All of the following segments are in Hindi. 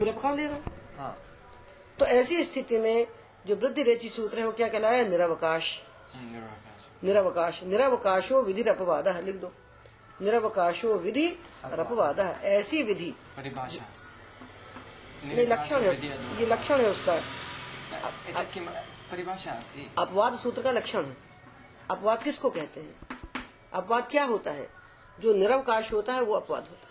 पूरा पका लेगा। हाँ। तो ऐसी स्थिति में जो वृद्धि रेचि सूत्र है वो क्या कहलाया निरवकाश। हम्म, निराकाश। निरवकाश। निरवकाशो विधि अपवाद है लिख दो। निरवकाशो विधि अपवाद है ऐसी विधि। परिभाषा। ये लक्षण है। ये लक्षण है उसका। परिभाषा अपवाद सूत्र का लक्षण है। अपवाद किसको कहते हैं? अपवाद क्या होता है? जो निरवकाश होता है वो अपवाद होता है।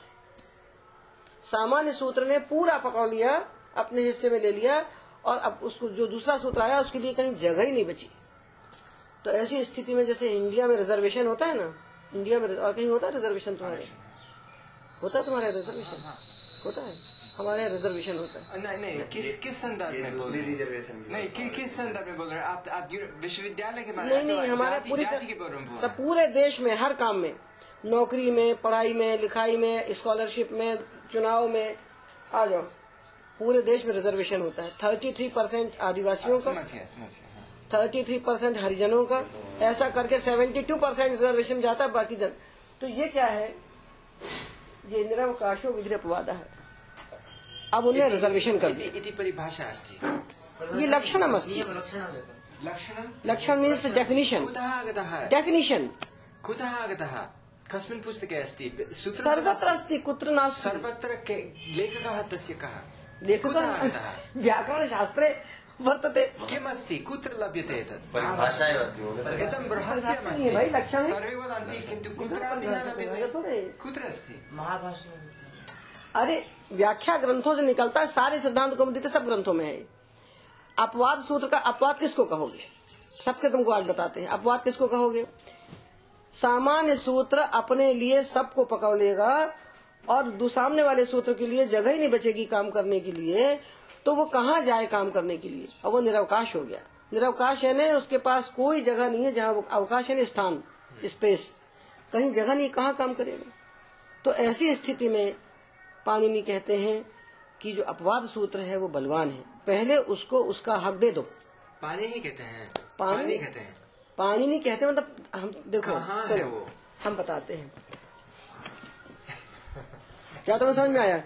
सामान्य सूत्र ने पूरा पकड़ लिया अपने हिस्से में ले लिया और अब उसको जो दूसरा सूत्र आया उसके लिए कहीं जगह ही नहीं बची। तो ऐसी स्थिति में जैसे इंडिया में रिजर्वेशन होता है ना इंडिया में और कहीं होता है रिजर्वेशन तुम्हारे? होता है तुम्हारे रिजर्वेशन होता है? हमारे यहाँ रिजर्वेशन होता है। नहीं नहीं किस किस संदर्भ में बोल रहे हैं? रिजर्वेशन नहीं कि, किस संदर्भ में बोल रहे हैं? आप आप विश्वविद्यालय के बारे नहीं में नहीं हमारा जाति- पूरी सब पूरे देश में हर काम में। नौकरी में पढ़ाई में लिखाई में स्कॉलरशिप में चुनाव में आ जाओ। पूरे देश में रिजर्वेशन होता है। थर्टी थ्री परसेंट आदिवासियों का समझ गया समझ गया। थर्टी थ्री परसेंट हरिजनों का ऐसा करके सेवेंटी टू परसेंट रिजर्वेशन जाता है बाकी जन। तो ये क्या है? ये निरवकाशो विधि अपवाद है। अब उन्हें रिजर्वेशन कर इति परिभाषा अस्ति ये लक्षणम अस्ति लक्षणं लक्षण? मीन्स डेफिनिशन डेफिनिशन कुतः आगतः? कस्मिन् पुस्तके अस्ति? सूत्रं सर्वत्र अस्ति कुत्र नास्ति सर्वत्र के लेखकः तस्य कः? लेखक कुतः आगतः व्याकरण शास्त्रे वर्तते। किमस्ति? कुत्र लभ्यते एतत्? परिभाषा एव अस्ति एतं रहस्यमस्ति सर्वे वदन्ति किन्तु कुत्रापि न लभ्यते? कुत्र अस्ति? महाभाष्य। अरे व्याख्या ग्रंथों से निकलता है सारे सिद्धांत कौमुदी सब ग्रंथों में है। अपवाद सूत्र का अपवाद किसको कहोगे? सबके तुमको आज बताते हैं अपवाद किसको कहोगे? सामान्य सूत्र अपने लिए सबको पकड़ लेगा और दू सामने वाले सूत्र के लिए जगह ही नहीं बचेगी काम करने के लिए तो वो कहाँ जाए काम करने के लिए? और वो निरवकाश हो गया। निरवकाश है ना उसके पास कोई जगह नहीं है जहाँ वो अवकाश है ना स्थान स्पेस कहीं जगह नहीं कहाँ काम करेगा? तो ऐसी स्थिति में पाणिनि कहते हैं कि जो अपवाद सूत्र है वो बलवान है। पहले उसको उसका हक दे दो। पानी ही कहते हैं। पानी? पानी कहते हैं। पाणिनि कहते मतलब हम देखो है सुनो, वो? हम बताते हैं। क्या तुम्हें समझ में आया?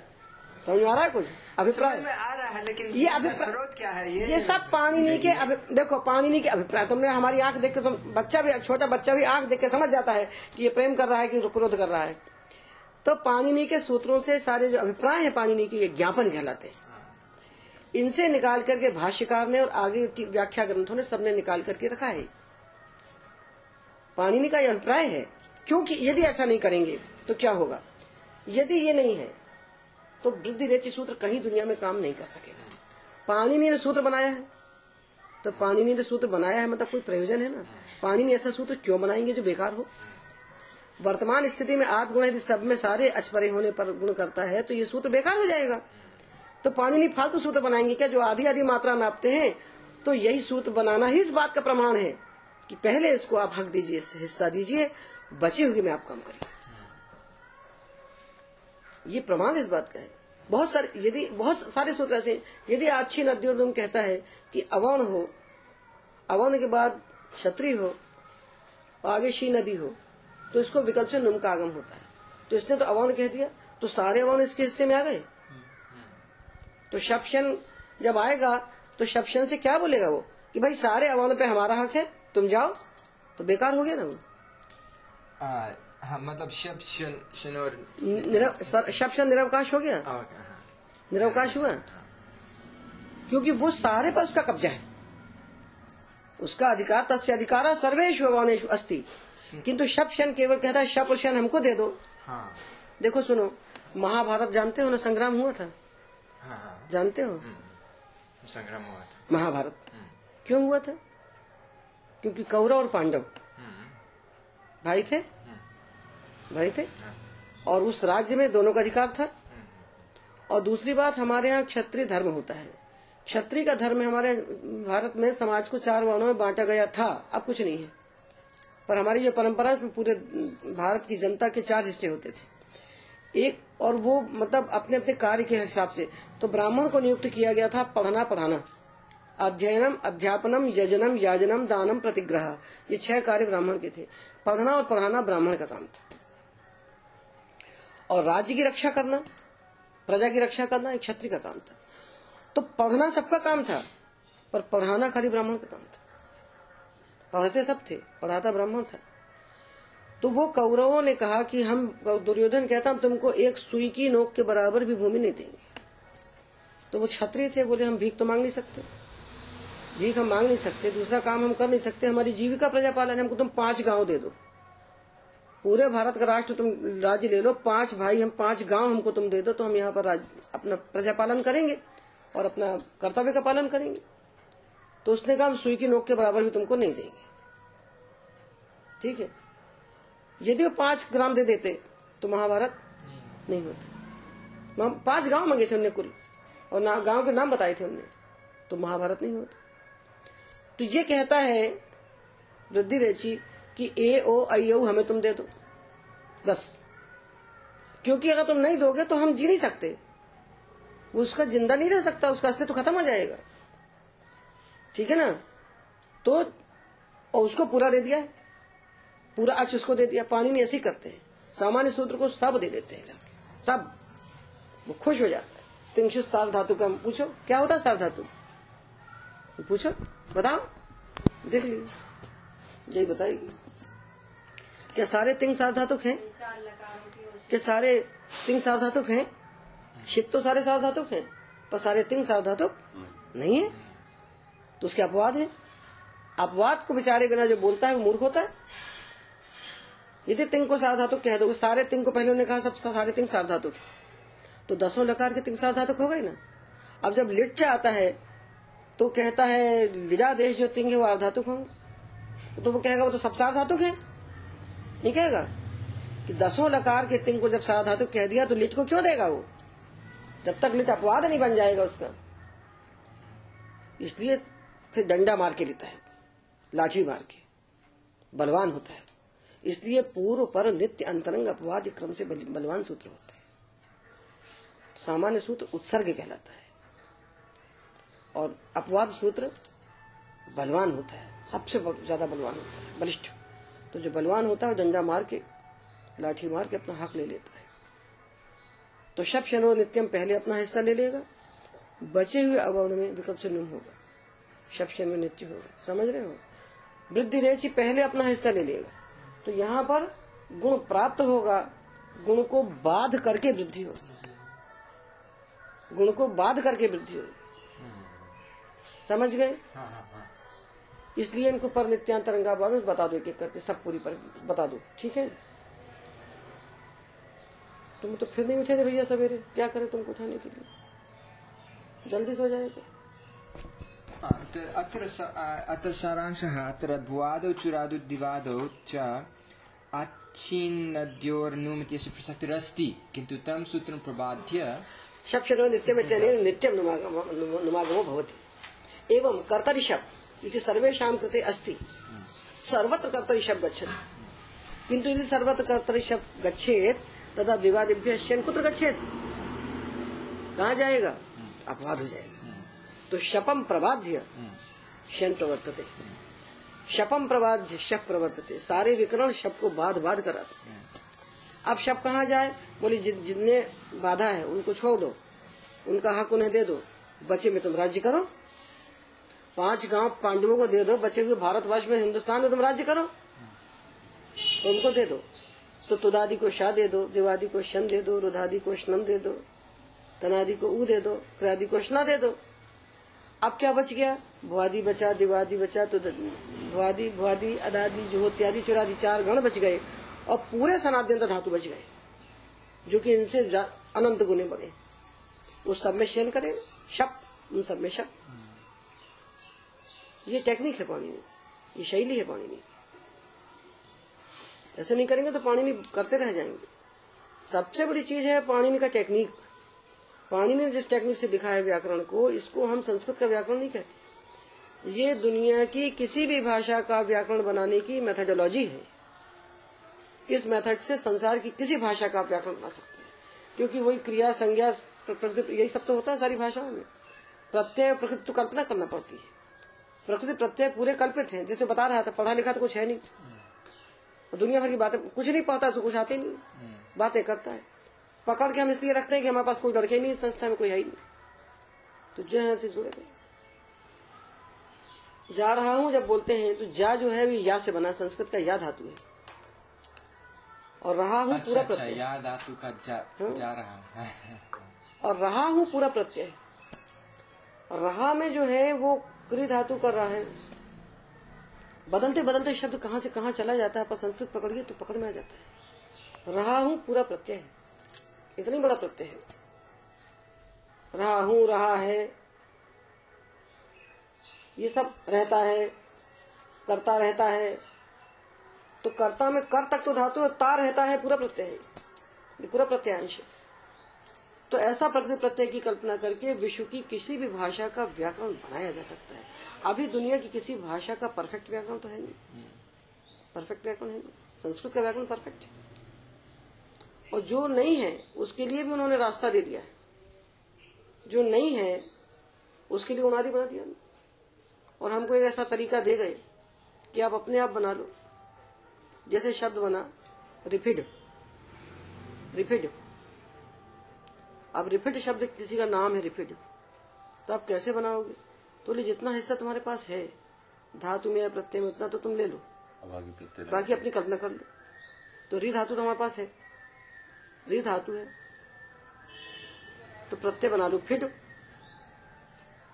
समझ में आ रहा है कुछ? अभिप्राय? में आ रहा है लेकिन ये अभिप्राय क्या है? ये ये सब पाणिनि के अभि- देखो पाणिनि के अभिप्राय। तुमने हमारी आँख देख के तुम बच्चा भी छोटा बच्चा भी आँख देख के समझ जाता है कि ये प्रेम कर रहा है कि क्रोध कर रहा है। तो पाणिनि के सूत्रों से सारे जो अभिप्राय हैं पाणिनि के ये ज्ञापन कहलाते हैं। इनसे निकाल करके भाष्यकार ने और आगे की व्याख्या ग्रंथों ने सबने निकाल करके रखा है। पाणिनि का यह अभिप्राय है? क्योंकि यदि ऐसा नहीं करेंगे तो क्या होगा? यदि ये नहीं है तो वृद्धि रेचि सूत्र कहीं दुनिया में काम नहीं कर सकेगा। पाणिनि ने सूत्र बनाया है? तो पाणिनि ने सूत्र बनाया है मतलब कोई प्रयोजन है ना? पाणिनि ऐसा सूत्र क्यों बनाएँगे जो बेकार हो? वर्तमान स्थिति में आद गुण सब में सारे अचपरे होने पर गुण करता है तो ये सूत्र बेकार हो जाएगा। तो पाणिनि फालतू सूत्र बनाएँगे क्या? जो आधी आधी मात्रा नापते हैं तो यही सूत्र बनाना ही इस बात का प्रमाण है। कि पहले इसको आप हक दीजिए हिस्सा दीजिए, बचे हुए में आप काम करिए ये प्रमाण इस बात का है। बहुत सारे, यदि, बहुत सारे सूत्र ऐसे यदि अच्छी नदियों तुम कहता है कि अवन हो, अवन के बाद क्षत्रिय हो, आगे शी नदी हो तो इसको विकल्प से नुम का आगम होता है। तो इसने तो अवन कह दिया तो सारे अवन इसके हिस्से में आ गए। तो शपशन जब आएगा तो शपशन से क्या बोलेगा वो? कि भाई सारे अवन पे हमारा हक है तुम जाओ। तो बेकार हो गया ना वो। आ, हाँ मतलब शब शन शनोर निरव शपशन निरवकाश हो गया? हाँ, हाँ। निरवकाश हुआ? क्योंकि वो सारे पर उसका कब्जा है। उसका अधिकार तस्य अधिकार सर्वेशु अस्ति। किंतु शप शन केवल कहता है शप और शन हमको दे दो। हाँ। देखो सुनो महाभारत जानते हो ना संग्राम हुआ था? हाँ हाँ। जानते हो? संग्राम हुआ था। महाभारत। क्यों हुआ था? क्योंकि कौरव और पांडव। भाई थे? भाई थे? और उस राज्य में दोनों का अधिकार था। और दूसरी बात हमारे यहाँ क्षत्रिय धर्म होता है। क्षत्रिय का धर्म हमारे भारत में समाज को चार वर्णों में बांटा गया था। अब कुछ नहीं है। पर हमारी ये परंपरा है, पूरे भारत की जनता के चार हिस्से होते थे। एक और वो मतलब अपने अपने कार्य के हिसाब से। तो ब्राह्मण को नियुक्त किया गया था पढ़ना पढ़ाना अध्ययनम, अध्यापनम, यजनम, याजनम, दानम, प्रतिग्रह। ये छह कार्य ब्राह्मण के थे। पढ़ना और पढ़ाना ब्राह्मण का काम था। और राज्य की रक्षा करना, प्रजा की रक्षा करना एक क्षत्रिय का काम था। तो पढ़ना सबका काम था, पर पढ़ाना खाली ब्राह्मण का काम था। पढ़ते सब थे, पढ़ाता ब्राह्मण था। तो वो कौरवों ने कहा कि हम दुर्योधन कहता, हम तुमको एक सुई की नोक के बराबर भी भूमि नहीं देंगे। तो वो क्षत्रिय थे, बोले, हम भीख तो मांग नहीं सकते। भीख हम मांग नहीं सकते, दूसरा काम हम कर नहीं सकते, हमारी जीविका प्रजा पालन हमको तुम पाँच गाँव दे दो। पूरे भारत का राष्ट्र तुम राज्य ले लो, पाँच भाई, हम पाँच गाँव हमको तुम दे दो तो हम यहाँ पर अपना प्रजा पालन करेंगे और अपना कर्तव्य का पालन करेंगे। तो उसने कहा, हम सुई की नोक के बराबर भी तुमको नहीं देंगे। ठीक है? यदि वो पाँच ग्राम दे देते तो महाभारत नहीं होता। पाँच गाँव मांगे थे उनने कुल, और गाँव के नाम बताए थे उनने तो महाभारत नहीं होता। तो ये कहता है वृद्धि रेची कि ए, ओ, आई ओ हमें तुम दे दो। बस। क्योंकि अगर तुम नहीं दोगे तो हम जी नहीं सकते। वो उसका ज़िंदा नहीं रह सकता, उसका अस्तित्व तो खत्म हो जाएगा। ठीक है ना? तो और उसको पूरा दे दिया। पूरा अक्ष उसको दे दिया। पानी में ऐसे ही करते हैं। सामान्य सूत्र को सब दे देते हैं। सब। वो खुश हो जाता है। तिंशित सार धातु का पूछो, क्या होता है सार धातु? पूछो। बताओ। देख लीजिए यही बताएगी। क्या सारे तिंग सार्धातुक हैं? क्या सारे तिंग सार्धातुक हैं? शीत तो सारे सार्धातुक हैं, पर सारे तिंग सार्धातुक नहीं है। तो उसके अपवाद है। अपवाद को विचारे बिना जो बोलता है वो मूर्ख होता है। यदि तिंग को सार्धातुक कह दो सारे तिंग को पहले उन्होंने कहा सब सारे तिंग सार्धातुक है। तो दसों लकार के तिंग सार्धातुक हो गए ना। अब जब लिट आता है तो कहता है लिजा देश जो तिंग है, वो अर्धातुक होंगे। तो वो कहेगा, वो तो सब सार्धातुक है। नहीं कहेगा? कि दसों लकार के तिंग को जब सार्धातुक कह दिया तो लिट को क्यों देगा वो? जब तक लिट अपवाद नहीं बन जाएगा उसका। इसलिए फिर डंडा मार के लेता है, लाठी मार के, बलवान होता है। इसलिए पूर्व पर नित्य अंतरंग अपवाद क्रम से बलवान सूत्र होता है। सामान्य सूत्र उत्सर्ग कहलाता है। और अपवाद सूत्र बलवान होता है। सबसे ज़्यादा बलवान होता है, बलिष्ठ। तो जो बलवान होता है डंडा मार के, लाठी मार के अपना हक ले लेता है। तो शब शनो नित्यम पहले अपना हिस्सा ले लेगा, बचे हुए अवध में विकल्प से होगा। शब शनो नित्य होगा। समझ रहे हो? वृद्धि रेची पहले अपना हिस्सा ले लेगा। तो यहाँ पर गुण प्राप्त होगा, गुण को बाध करके वृद्धि होगी। गुण को बाध करके वृद्धि होगी। समझ गए हाँ, हाँ, हाँ। इसलिए इनको पर नित्यांतरंगा बता दो एक एक करके सब पूरी पर बता दो ठीक है तुम तो फिर नहीं उठे थे भैया सवेरे क्या करें तुमको उठाने के लिए जल्दी सो जाएगा अत्र अत्र सारांशः अत्र भुवादौ चुरादौ दिवादौ च अच्छिन्नद्योर्नुमित्यस्य प्रसक्तिरस्ति किन्तु तं सूत्रं प्रबाध्य शब्दो नित्यमित्यनेन नित्यं नुमागमो भवति एवं कर्तरि शब्द इति सर्वेषां कृते अस्ति। सर्वत्र कर्तरि शब्द गच्छति। किन्तु यदि सर्वत्र कर्तरि शब्द गच्छेत्, तदा विवादिभ्य कुत्र गच्छेत्? कहा जाएगा अपवाद हो जाएगा तो शपम प्रबाध्य शन प्रवर्तते। शपम प्रबाध्य शप प्रवर्तते। सारे विकरण शब को बाध बाध कराते। अब शब कहा जाए? बोले जितने बाधा है, उनको छोड़ दो। उनका हक उन्हें दे दो। बचे में तुम राज्य करो। पाँच गाँव पांडवों को दे दो बचे हुए भारतवर्ष में हिंदुस्तान में तुम राज्य करो। तो उनको दे दो। तो तुदादि को शाह दे दो, दिवादी को शन दे दो रुधादि को स्नम दे दो, तनादि को ऊ दे दो क्रियादि को स्ना दे दो। अब क्या बच गया? भुआदी बचा, दिवादी बचा तो भुआदी भुआदी अदादी जो इत्यादि चुरादी, चार गण बच गए और पूरे सनाद्यंत धातु बच गए, जो कि इनसे अनंत गुने बने उस सब में शयन करें, शप, उन सब में शप। ये टेक्निक है पानी में। ये शैली है पानी में। ऐसे नहीं करेंगे तो पानी में करते रह जाएँगे। सबसे बड़ी चीज़ है पानी का टेक्निक पानी ने जिस टेक्निक से दिखाया व्याकरण को, इसको हम संस्कृत का व्याकरण नहीं कहते। ये दुनिया की किसी भी भाषा का व्याकरण बनाने की मेथोडोलॉजी है। इस मेथड से संसार की किसी भाषा का व्याकरण बना सकते हैं। क्योंकि वही क्रिया, संज्ञा प्रकृति, यही सब तो होता है सारी भाषाओं में। प्रत्यय, प्रकृति तो कल्पना करना पड़ती है। प्रकृति प्रत्यय पूरे कल्पित है जैसे बता रहा था पढ़ा लिखा तो कुछ है नहीं। और दुनिया भर की बातें कुछ नहीं पता तो कुछ आते नहीं। बातें करता है। पकड़ के हम इसलिए रखते हैं कि हमारे पास कोई लड़के नहीं संस्था में कोई है ही नहीं। तो जो है से जुड़े रहे। जा रहा हूँ जब बोलते हैं तो जा जो है वो या से बना। संस्कृत का या धातु है। और रहा हूँ अच्छा पूरा अच्छा प्रत्यय। याद धातु का जा, जा रहा हूँ। और रहा हूँ पूरा प्रत्यय। और रहा में जो है वो क्री धातु कर रहा है। बदलते बदलते शब्द कहाँ से कहाँ चला जाता है पर संस्कृत पकड़िए तो पकड़ में आ जाता है। रहा हूँ पूरा प्रत्यय है। इतनी बड़ा प्रत्यय है। रहा हूँ रहा है। ये सब रहता है करता रहता है। तो कर्ता में कर तक तो धातु है, ता रहता है पूरा प्रत्यय है। ये पूरा प्रत्यांश है। तो ऐसा प्रकृति प्रत्यय की कल्पना करके विश्व की किसी भी भाषा का व्याकरण बनाया जा सकता है। अभी दुनिया की किसी भाषा का परफेक्ट व्याकरण तो है नहीं। परफेक्ट व्याकरण है संस्कृत का व्याकरण परफेक्ट है। और जो नहीं है, उसके लिए भी उन्होंने रास्ता दे दिया है। जो नहीं है, उसके लिए उनादी बना दिया। और हमको एक ऐसा तरीका दे गए कि आप अपने आप बना लो। जैसे शब्द बना, रिफिड। रिफिड। अब रिफिड शब्द किसी का नाम है रिफिड तो आप कैसे बनाओगे? तो ले जितना हिस्सा तुम्हारे पास है धातु में या प्रत्यय में उतना तो तुम ले लो। बाकी अपनी कल्पना कर लो। तो री धातु तो हमारे पास है। री धातु है। तो प्रत्यय बना लो फिड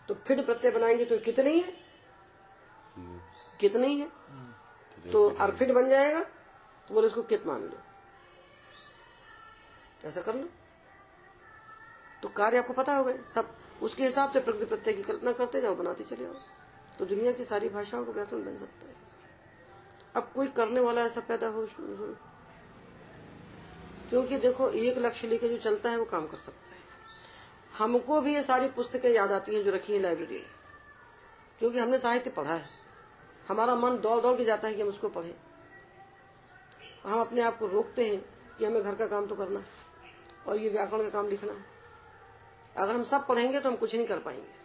तो फिड प्रत्यय बनाएँगे तो कितने ही है? कितने ही है? तो अर्फिड बन जाएगा तो बोले उसको कित मान लो? ऐसा कर लो। तो कार्य आपको पता हो गए सब उसके हिसाब से प्रकृति प्रत्यय की कल्पना करते जाओ, बनाते चले जाओ तो दुनिया की सारी भाषाओं को व्याकरण बन सकता है। अब कोई करने वाला ऐसा पैदा हो क्योंकि देखो, एक लक्ष्य लेके जो चलता है, वो काम कर सकता है। हमको भी ये सारी पुस्तकें याद आती हैं जो रखी है लाइब्रेरी में क्योंकि हमने साहित्य पढ़ा है। हमारा मन दौड़ दौड़ के जाता है कि हम उसको पढ़ें। हम अपने आप को रोकते हैं कि हमें घर का काम तो करना है और ये व्याकरण का काम लिखना है। अगर हम सब पढ़ेंगे तो हम कुछ नहीं कर पाएँगे।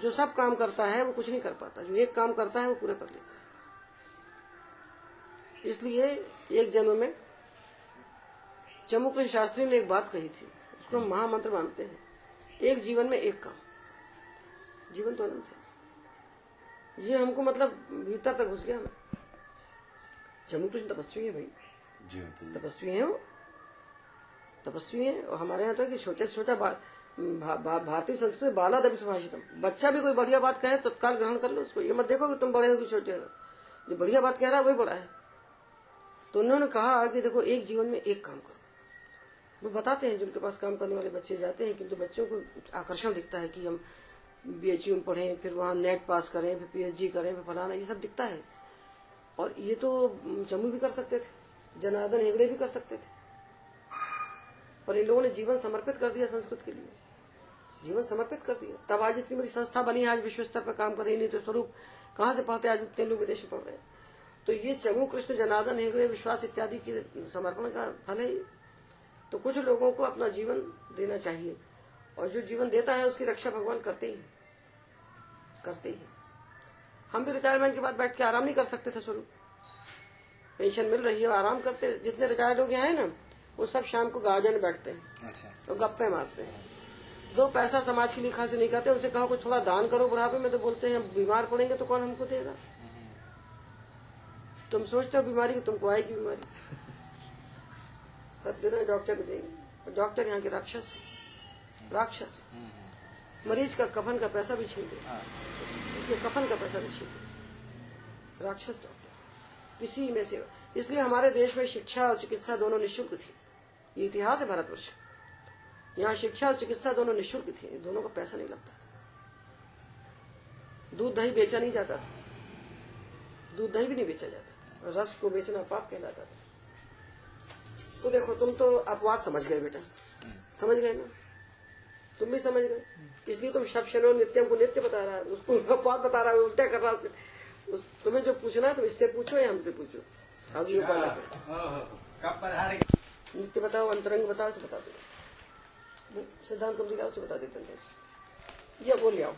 जो सब काम करता है वो कुछ नहीं कर पाता। जो एक काम करता है वो पूरा कर लेता है। इसलिए एक जन्म में जम्मू कृष्ण शास्त्री ने एक बात कही थी। उसको हम महामंत्र मानते हैं। एक जीवन में एक काम। जीवन तो अनंत है। ये हमको मतलब भीतर तक घुस गया हमें। जम्मू कृष्ण तपस्वी है भाई। जी हाँ तो तपस्वी है वो। तपस्वी है और हमारे यहाँ तो है कि छोटे से छोटा बा- भा, भा, भारतीय संस्कृत बाला दबी सुभाषितम बच्चा भी कोई बढ़िया बात कहे तत्काल तो ग्रहण कर लो उसको। ये मत देखो कि तुम बड़े हो कि छोटे हो। जो बढ़िया बात कह रहा है वही बड़ा है। तो उन्होंने कहा कि देखो एक जीवन में एक काम करो। वो बताते हैं जिनके पास काम करने वाले बच्चे जाते हैं किंतु बच्चों को आकर्षण दिखता है कि हम बीएचयू में पढ़े फिर वहाँ नेट पास करें फिर पीएचडी करें फिर फलाना ये सब दिखता है। और ये तो जम्मू भी कर सकते थे जनार्दन हेगड़े भी कर सकते थे। पर इन लोगों ने जीवन समर्पित कर दिया संस्कृत के लिए। जीवन समर्पित कर दिया। तब आज इतनी बड़ी संस्था बनी है, आज विश्व स्तर पर काम कर रही नहीं तो स्वरूप कहाँ से पढ़ते आज इतने लोग विदेश पढ़ रहे हैं। तो ये चमू कृष्ण जनार्दन हेगड़े विश्वास इत्यादि के समर्पण का फल है। तो कुछ लोगों को अपना जीवन देना चाहिए। और जो जीवन देता है, उसकी रक्षा भगवान करते ही करते ही हम भी रिटायरमेंट के बाद बैठ के आराम नहीं कर सकते थे स्वरूप। पेंशन मिल रही है, आराम करते। जितने रिटायर्ड लोग यहाँ हैं ना वो सब शाम को गार्डन बैठते हैं। अच्छा। और गप्पे मारते हैं। दो पैसा समाज के लिए खास नहीं करते उनसे कहो कुछ थोड़ा दान करो बुढ़ापे में तो बोलते हैं बीमार पड़ेंगे तो कौन हमको देगा? तुम सोचते हो बीमारी की तुमको आएगी बीमारी। हर दिन डॉक्टर भी देंगे। और डॉक्टर यहाँ के राक्षस है। राक्षस। है। मरीज़ का कफन का पैसा भी छीन ले हाँ। उसके कफन का पैसा भी छीन ले राक्षस डॉक्टर। इसी में से इसलिए हमारे देश में शिक्षा और चिकित्सा दोनों निशुल्क थी। ये इतिहास है भारतवर्ष का। यहाँ शिक्षा और चिकित्सा दोनों निशुल्क थी दोनों का पैसा नहीं लगता था। दूध दही बेचा नहीं जाता था। दूध दही भी नहीं बेचा जाता था। रस को बेचना पाप कहलाता था। तो देखो तुम तो अपवाद समझ गए बेटा। समझ गए ना? तुम भी समझ गए। इसलिए तुम शब शनो नित्यम को नित्य बता रहा है। उसको अपवाद बता रहा है उल्टा कर रहा है उस, तुम्हें जो पूछना है तुम इससे पूछो या हमसे पूछो? अब ये उपाय लगाओ। कब पधारे नित्य बताओ, अंतरंग बताओ, उसे बता दो। सिद्धांत तुम दिखाओ, उसे बता देते हैं। या बोल आओ।